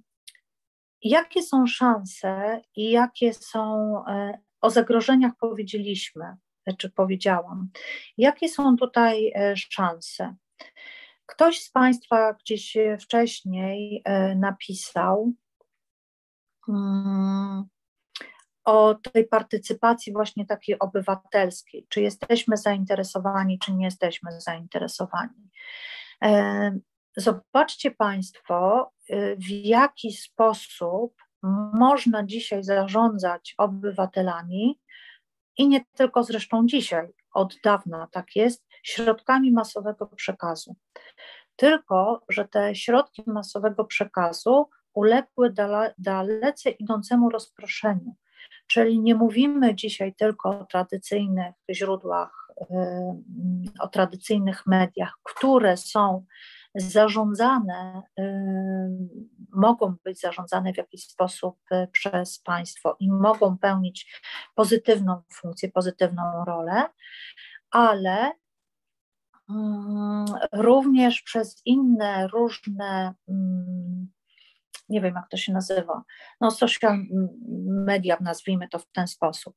jakie są szanse i jakie są, o zagrożeniach powiedzieliśmy, czy powiedziałam, jakie są tutaj szanse? Ktoś z Państwa gdzieś wcześniej e, napisał mm, o tej partycypacji właśnie takiej obywatelskiej, czy jesteśmy zainteresowani, czy nie jesteśmy zainteresowani. E, zobaczcie Państwo, e, w jaki sposób można dzisiaj zarządzać obywatelami i nie tylko zresztą dzisiaj, od dawna tak jest, środkami masowego przekazu. Tylko, że te środki masowego przekazu uległy dalece idącemu rozproszeniu. Czyli nie mówimy dzisiaj tylko o tradycyjnych źródłach, o tradycyjnych mediach, które są zarządzane, mogą być zarządzane w jakiś sposób y, przez państwo i mogą pełnić pozytywną funkcję, pozytywną rolę, ale również przez inne różne, mm, nie wiem jak to się nazywa, no social media, nazwijmy to w ten sposób.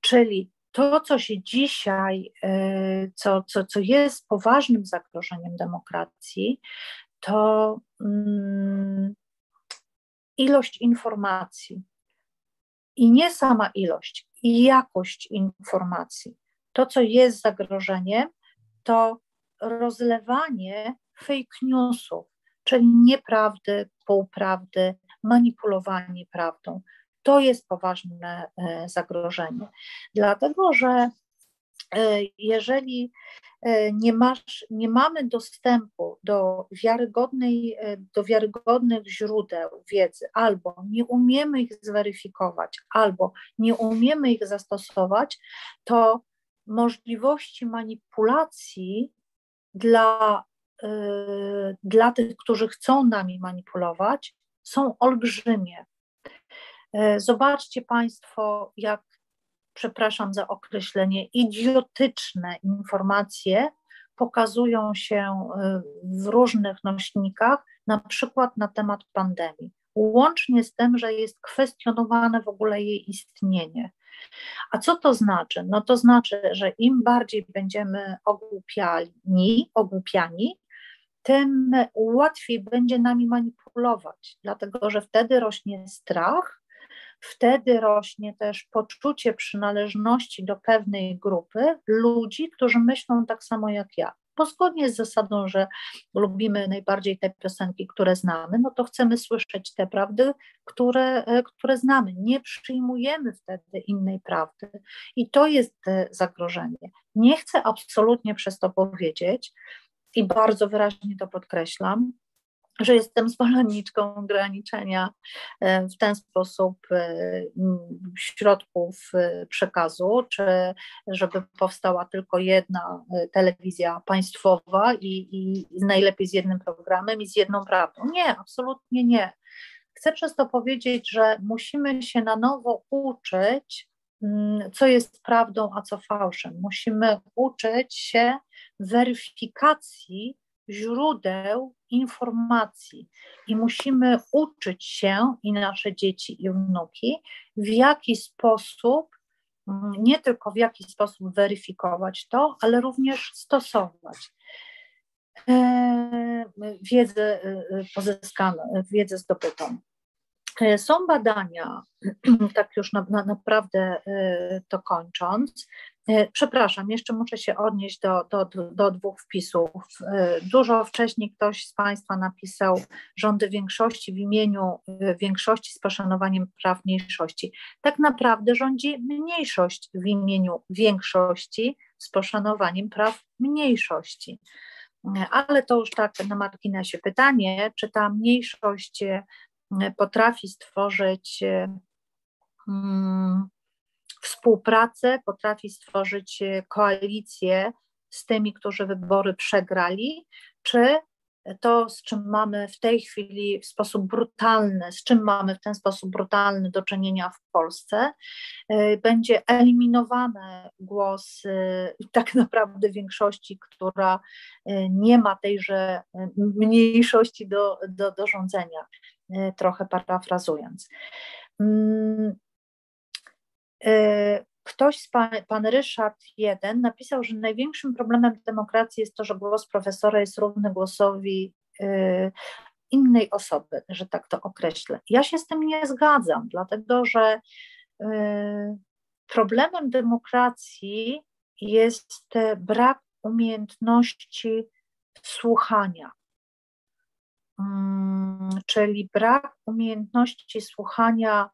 Czyli to, co się dzisiaj, y, co, co, co jest poważnym zagrożeniem demokracji, to mm, ilość informacji. I nie sama ilość, i jakość informacji. To, co jest zagrożeniem, to rozlewanie fake newsów, czyli nieprawdy, półprawdy, manipulowanie prawdą. To jest poważne e, zagrożenie. Dlatego, że e, jeżeli e, nie, masz, nie mamy dostępu do, wiarygodnej, do wiarygodnych źródeł wiedzy, albo nie umiemy ich zweryfikować, albo nie umiemy ich zastosować, to możliwości manipulacji dla, dla tych, którzy chcą nami manipulować, są olbrzymie. E, zobaczcie Państwo, jak przepraszam za określenie, idiotyczne informacje pokazują się w różnych nośnikach, na przykład na temat pandemii, łącznie z tym, że jest kwestionowane w ogóle jej istnienie. A co to znaczy? No to znaczy, że im bardziej będziemy ogłupiani, ogłupiani tym łatwiej będzie nami manipulować, dlatego że wtedy rośnie strach, wtedy rośnie też poczucie przynależności do pewnej grupy ludzi, którzy myślą tak samo jak ja. Bo zgodnie z zasadą, że lubimy najbardziej te piosenki, które znamy, no to chcemy słyszeć te prawdy, które, które znamy. Nie przyjmujemy wtedy innej prawdy. I to jest e, zagrożenie. Nie chcę absolutnie przez to powiedzieć, i bardzo wyraźnie to podkreślam, że jestem zwolenniczką ograniczenia e, w ten sposób e, środków e, przekazu, czy żeby powstała tylko jedna telewizja państwowa i, i najlepiej z jednym programem i z jedną prawdą. Nie, absolutnie nie. Chcę przez to powiedzieć, że musimy się na nowo uczyć, mm, co jest prawdą, a co fałszem. Musimy uczyć się weryfikacji źródeł informacji i musimy uczyć się i nasze dzieci i wnuki, w jaki sposób, mm, nie tylko w jaki sposób weryfikować to, ale również stosować e, wiedzę e, pozyskaną, wiedzę zdobytą. E, są badania, tak już na, na, naprawdę to kończąc, E, przepraszam, jeszcze muszę się odnieść do, do, do dwóch wpisów. E, dużo wcześniej ktoś z Państwa napisał rządy większości w imieniu e, większości z poszanowaniem praw mniejszości. Tak naprawdę rządzi mniejszość w imieniu większości z poszanowaniem praw mniejszości. Ale to już tak na marginesie pytanie, czy ta mniejszość potrafi stworzyć. Hmm, współpracę, potrafi stworzyć e, koalicję z tymi, którzy wybory przegrali, czy to, z czym mamy w tej chwili w sposób brutalny, z czym mamy w ten sposób brutalny do czynienia w Polsce, e, będzie eliminowany głos e, tak naprawdę większości, która nie ma tejże mniejszości do, do, do rządzenia, trochę parafrazując. E, ktoś z pan, Ryszard jeden napisał, że największym problemem demokracji jest to, że głos profesora jest równy głosowi e, innej osoby, że tak to określę. Ja się z tym nie zgadzam, dlatego że e, problemem demokracji jest brak umiejętności słuchania, mm, czyli brak umiejętności słuchania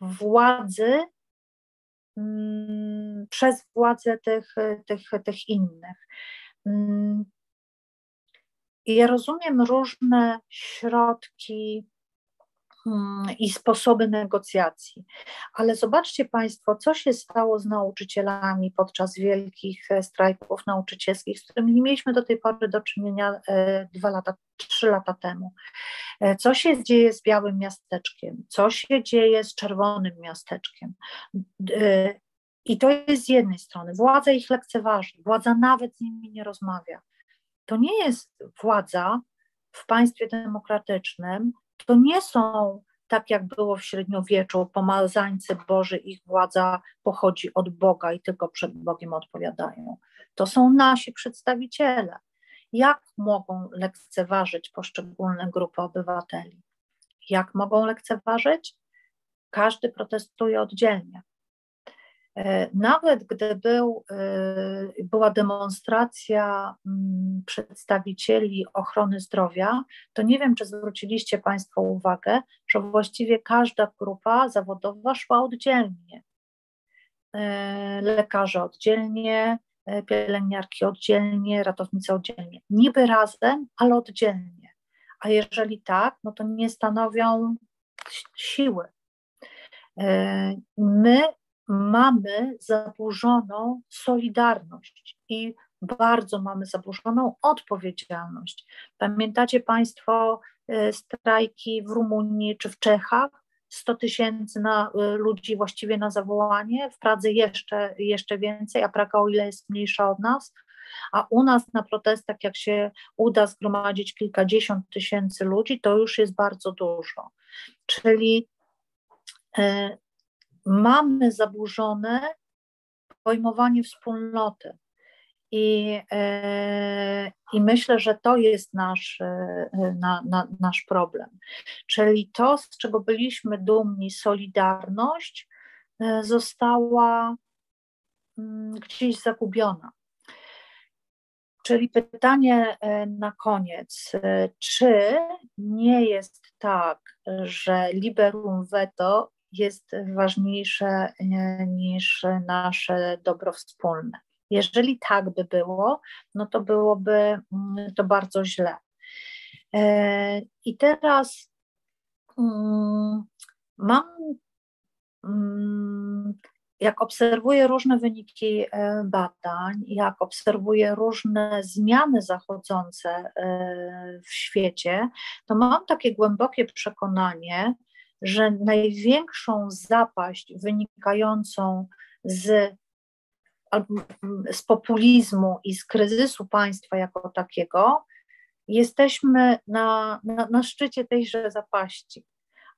władzy przez władze tych, tych, tych innych. Mm, I ja rozumiem różne środki mm, i sposoby negocjacji. Ale zobaczcie Państwo, co się stało z nauczycielami podczas wielkich e, strajków nauczycielskich, z którymi nie mieliśmy do tej pory do czynienia e, dwa lata, trzy lata temu. E, co się dzieje z białym miasteczkiem? Co się dzieje z czerwonym miasteczkiem? I to jest z jednej strony. Władza ich lekceważy, władza nawet z nimi nie rozmawia. To nie jest władza w państwie demokratycznym, to nie są tak jak było w średniowieczu, pomazańcy Boży, ich władza pochodzi od Boga i tylko przed Bogiem odpowiadają. To są nasi przedstawiciele. Jak mogą lekceważyć poszczególne grupy obywateli? Jak mogą lekceważyć? Każdy protestuje oddzielnie. E, nawet gdy był, e, była demonstracja mm, przedstawicieli ochrony zdrowia, to nie wiem, czy zwróciliście Państwo uwagę, że właściwie każda grupa zawodowa szła oddzielnie. E, lekarze oddzielnie, pielęgniarki oddzielnie, ratownicy oddzielnie. Niby razem, ale oddzielnie. A jeżeli tak, no to nie stanowią siły. My mamy zaburzoną solidarność i bardzo mamy zaburzoną odpowiedzialność. Pamiętacie Państwo e, strajki w Rumunii czy w Czechach? 100 tysięcy na ludzi właściwie na zawołanie, w Pradze jeszcze, jeszcze więcej, a Praga o ile jest mniejsza od nas, a u nas na protestach, jak się uda zgromadzić kilkadziesiąt tysięcy ludzi, to już jest bardzo dużo. Czyli e, mamy zaburzone pojmowanie wspólnoty. I, e, I myślę, że to jest nasz, e, na, na, nasz problem. Czyli to, z czego byliśmy dumni, solidarność, e, została mm, gdzieś zagubiona. Czyli pytanie na koniec, czy nie jest tak, że liberum veto jest ważniejsze niż nasze dobro wspólne? Jeżeli tak by było, no to byłoby mm, to bardzo źle. E, I teraz mm, mam, mm, jak obserwuję różne wyniki e, badań, jak obserwuję różne zmiany zachodzące e, w świecie, to mam takie głębokie przekonanie, że największą zapaść wynikającą z z populizmu i z kryzysu państwa jako takiego, jesteśmy na, na, na szczycie tejże zapaści.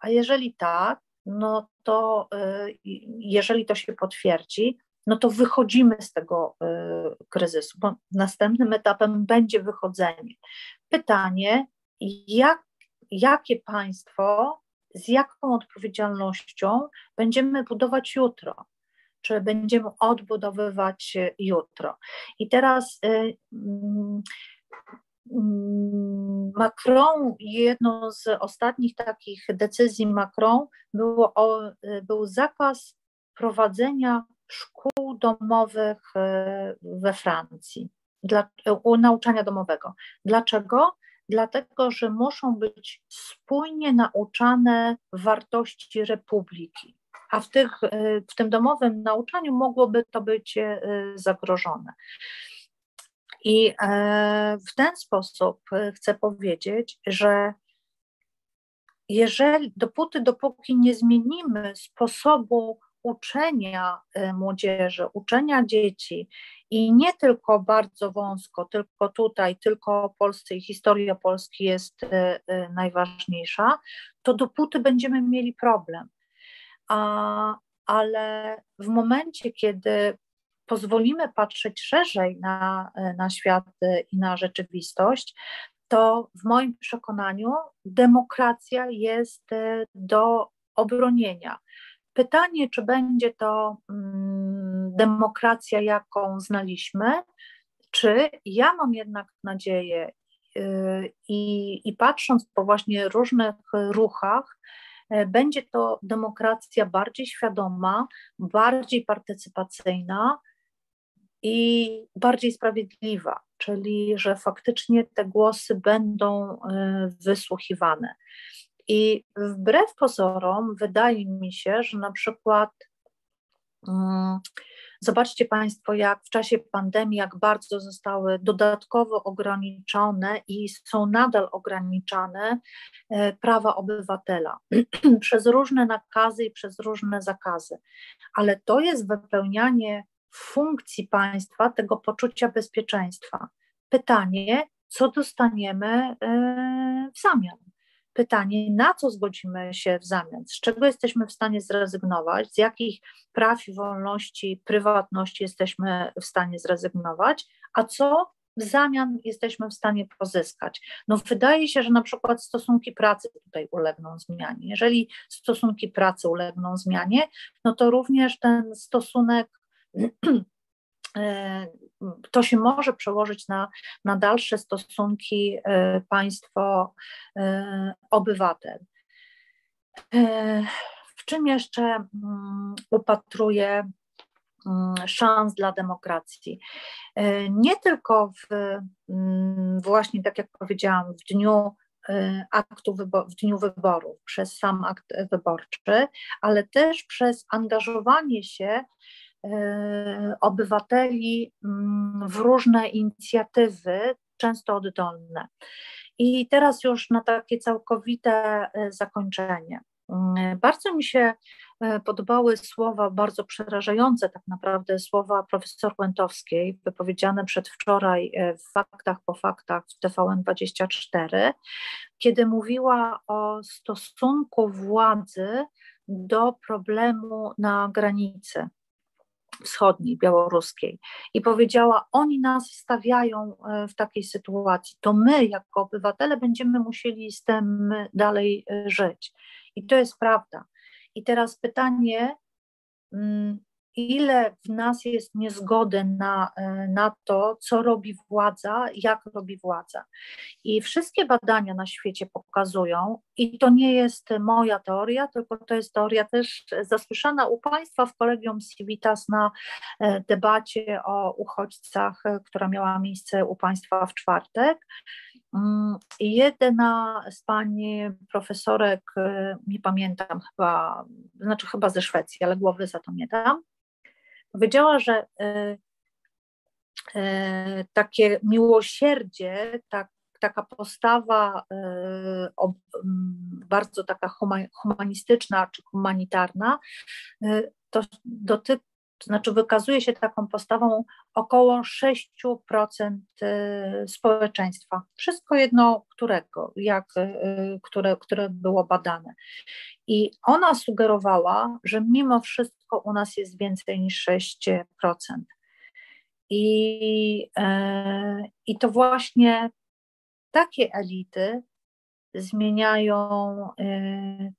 A jeżeli tak, no to y, jeżeli to się potwierdzi, no to wychodzimy z tego y, kryzysu, bo następnym etapem będzie wychodzenie. Pytanie, jak, jakie państwo, z jaką odpowiedzialnością będziemy budować jutro? czy będziemy odbudowywać jutro. I teraz y, mm, Macron, jedną z ostatnich takich decyzji Macron było o, y, był zakaz prowadzenia szkół domowych y, we Francji, dla, nauczania domowego. Dlaczego? Dlatego, że muszą być spójnie nauczane wartości republiki a w, tych, y, w tym domowym nauczaniu mogłoby to być y, zagrożone. I e, w ten sposób chcę powiedzieć, że jeżeli, dopóty, dopóki nie zmienimy sposobu uczenia młodzieży, uczenia dzieci i nie tylko bardzo wąsko, tylko tutaj, tylko o Polsce i historia Polski jest najważniejsza, to dopóty będziemy mieli problem a, ale w momencie, kiedy pozwolimy patrzeć szerzej na, na świat i na rzeczywistość, to w moim przekonaniu demokracja jest e, do obronienia. Pytanie, czy będzie to mm, demokracja, jaką znaliśmy, czy ja mam jednak nadzieję y, i, i patrząc po właśnie różnych ruchach, E, będzie to demokracja bardziej świadoma, bardziej partycypacyjna i bardziej sprawiedliwa, czyli że faktycznie te głosy będą e, wysłuchiwane. I wbrew pozorom, wydaje mi się, że na przykład Zobaczcie Państwo, jak w czasie pandemii, jak bardzo zostały dodatkowo ograniczone i są nadal ograniczane e, prawa obywatela przez różne nakazy i przez różne zakazy. Ale to jest wypełnianie funkcji państwa, tego poczucia bezpieczeństwa. Pytanie, co dostaniemy e, w zamian? Pytanie, na co zgodzimy się w zamian, z czego jesteśmy w stanie zrezygnować, z jakich praw wolności, prywatności jesteśmy w stanie zrezygnować, a co w zamian jesteśmy w stanie pozyskać. No wydaje się, że na przykład stosunki pracy tutaj ulegną zmianie. Jeżeli stosunki pracy ulegną zmianie, no to również ten stosunek E, to się może przełożyć na, na dalsze stosunki e, państwo-obywatel. E, w czym jeszcze mm, upatruję mm, szans dla demokracji? Nie tylko w, mm, właśnie, tak jak powiedziałam, w dniu aktu w dniu wyborów, przez sam akt wyborczy, ale też przez angażowanie się E, obywateli mm, w różne inicjatywy, często oddolne. I teraz już na takie całkowite e, zakończenie. Mm, Bardzo mi się e, podobały słowa, bardzo przerażające tak naprawdę, słowa profesor Łętowskiej, wypowiedziane przedwczoraj e, w Faktach po Faktach w TVN24, kiedy mówiła o stosunku władzy do problemu na granicy wschodniej, białoruskiej i powiedziała: Oni nas stawiają w takiej sytuacji, to my, jako obywatele, będziemy musieli z tym dalej żyć. I to jest prawda. I teraz pytanie, mm, ile w nas jest niezgody na, e, na to, co robi władza, jak robi władza. I wszystkie badania na świecie pokazują, i to nie jest moja teoria, tylko to jest teoria też zasłyszana u Państwa w kolegium Civitas na e, debacie o uchodźcach, e, która miała miejsce u Państwa w czwartek. Mm, jedna z pani profesorek, nie pamiętam chyba, znaczy chyba ze Szwecji, ale głowy za to nie dam, powiedziała, że e, e, takie miłosierdzie, tak, taka postawa e, bardzo taka humanistyczna czy humanitarna, to dotyczy, to znaczy wykazuje się taką postawą około 6% społeczeństwa. Wszystko jedno którego, jak, które, które było badane. I ona sugerowała, że mimo wszystko u nas jest więcej niż 6%. I, e, I to właśnie takie elity zmieniają e,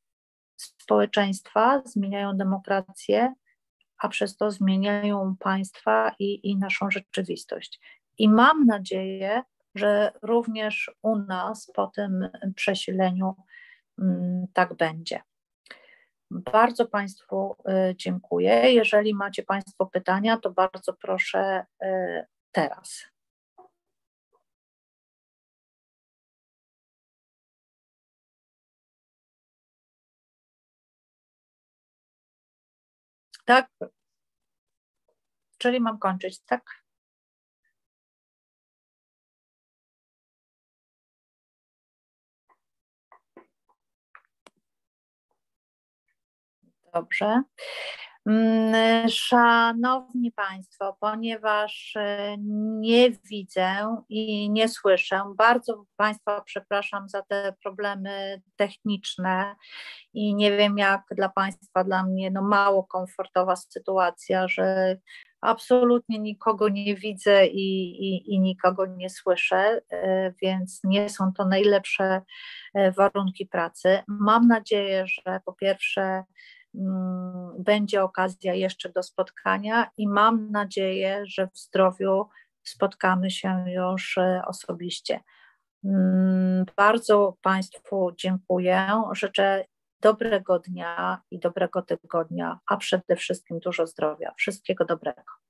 społeczeństwa, zmieniają demokrację, a przez to zmieniają państwa i, i naszą rzeczywistość. I mam nadzieję, że również u nas po tym przesileniu mm, tak będzie. Bardzo Państwu y, dziękuję. Jeżeli macie Państwo pytania, to bardzo proszę y, teraz. Tak? Czyli mam kończyć, tak? Dobrze. Mm, szanowni Państwo, ponieważ e, nie widzę i nie słyszę, bardzo Państwa przepraszam za te problemy techniczne i nie wiem jak dla Państwa, dla mnie no mało komfortowa sytuacja, że absolutnie nikogo nie widzę i, i, i nikogo nie słyszę, e, więc nie są to najlepsze e, warunki pracy. Mam nadzieję, że po pierwsze będzie okazja jeszcze do spotkania i mam nadzieję, że w zdrowiu spotkamy się już e, osobiście. Mm, bardzo Państwu dziękuję. Życzę dobrego dnia i dobrego tygodnia, a przede wszystkim dużo zdrowia. Wszystkiego dobrego.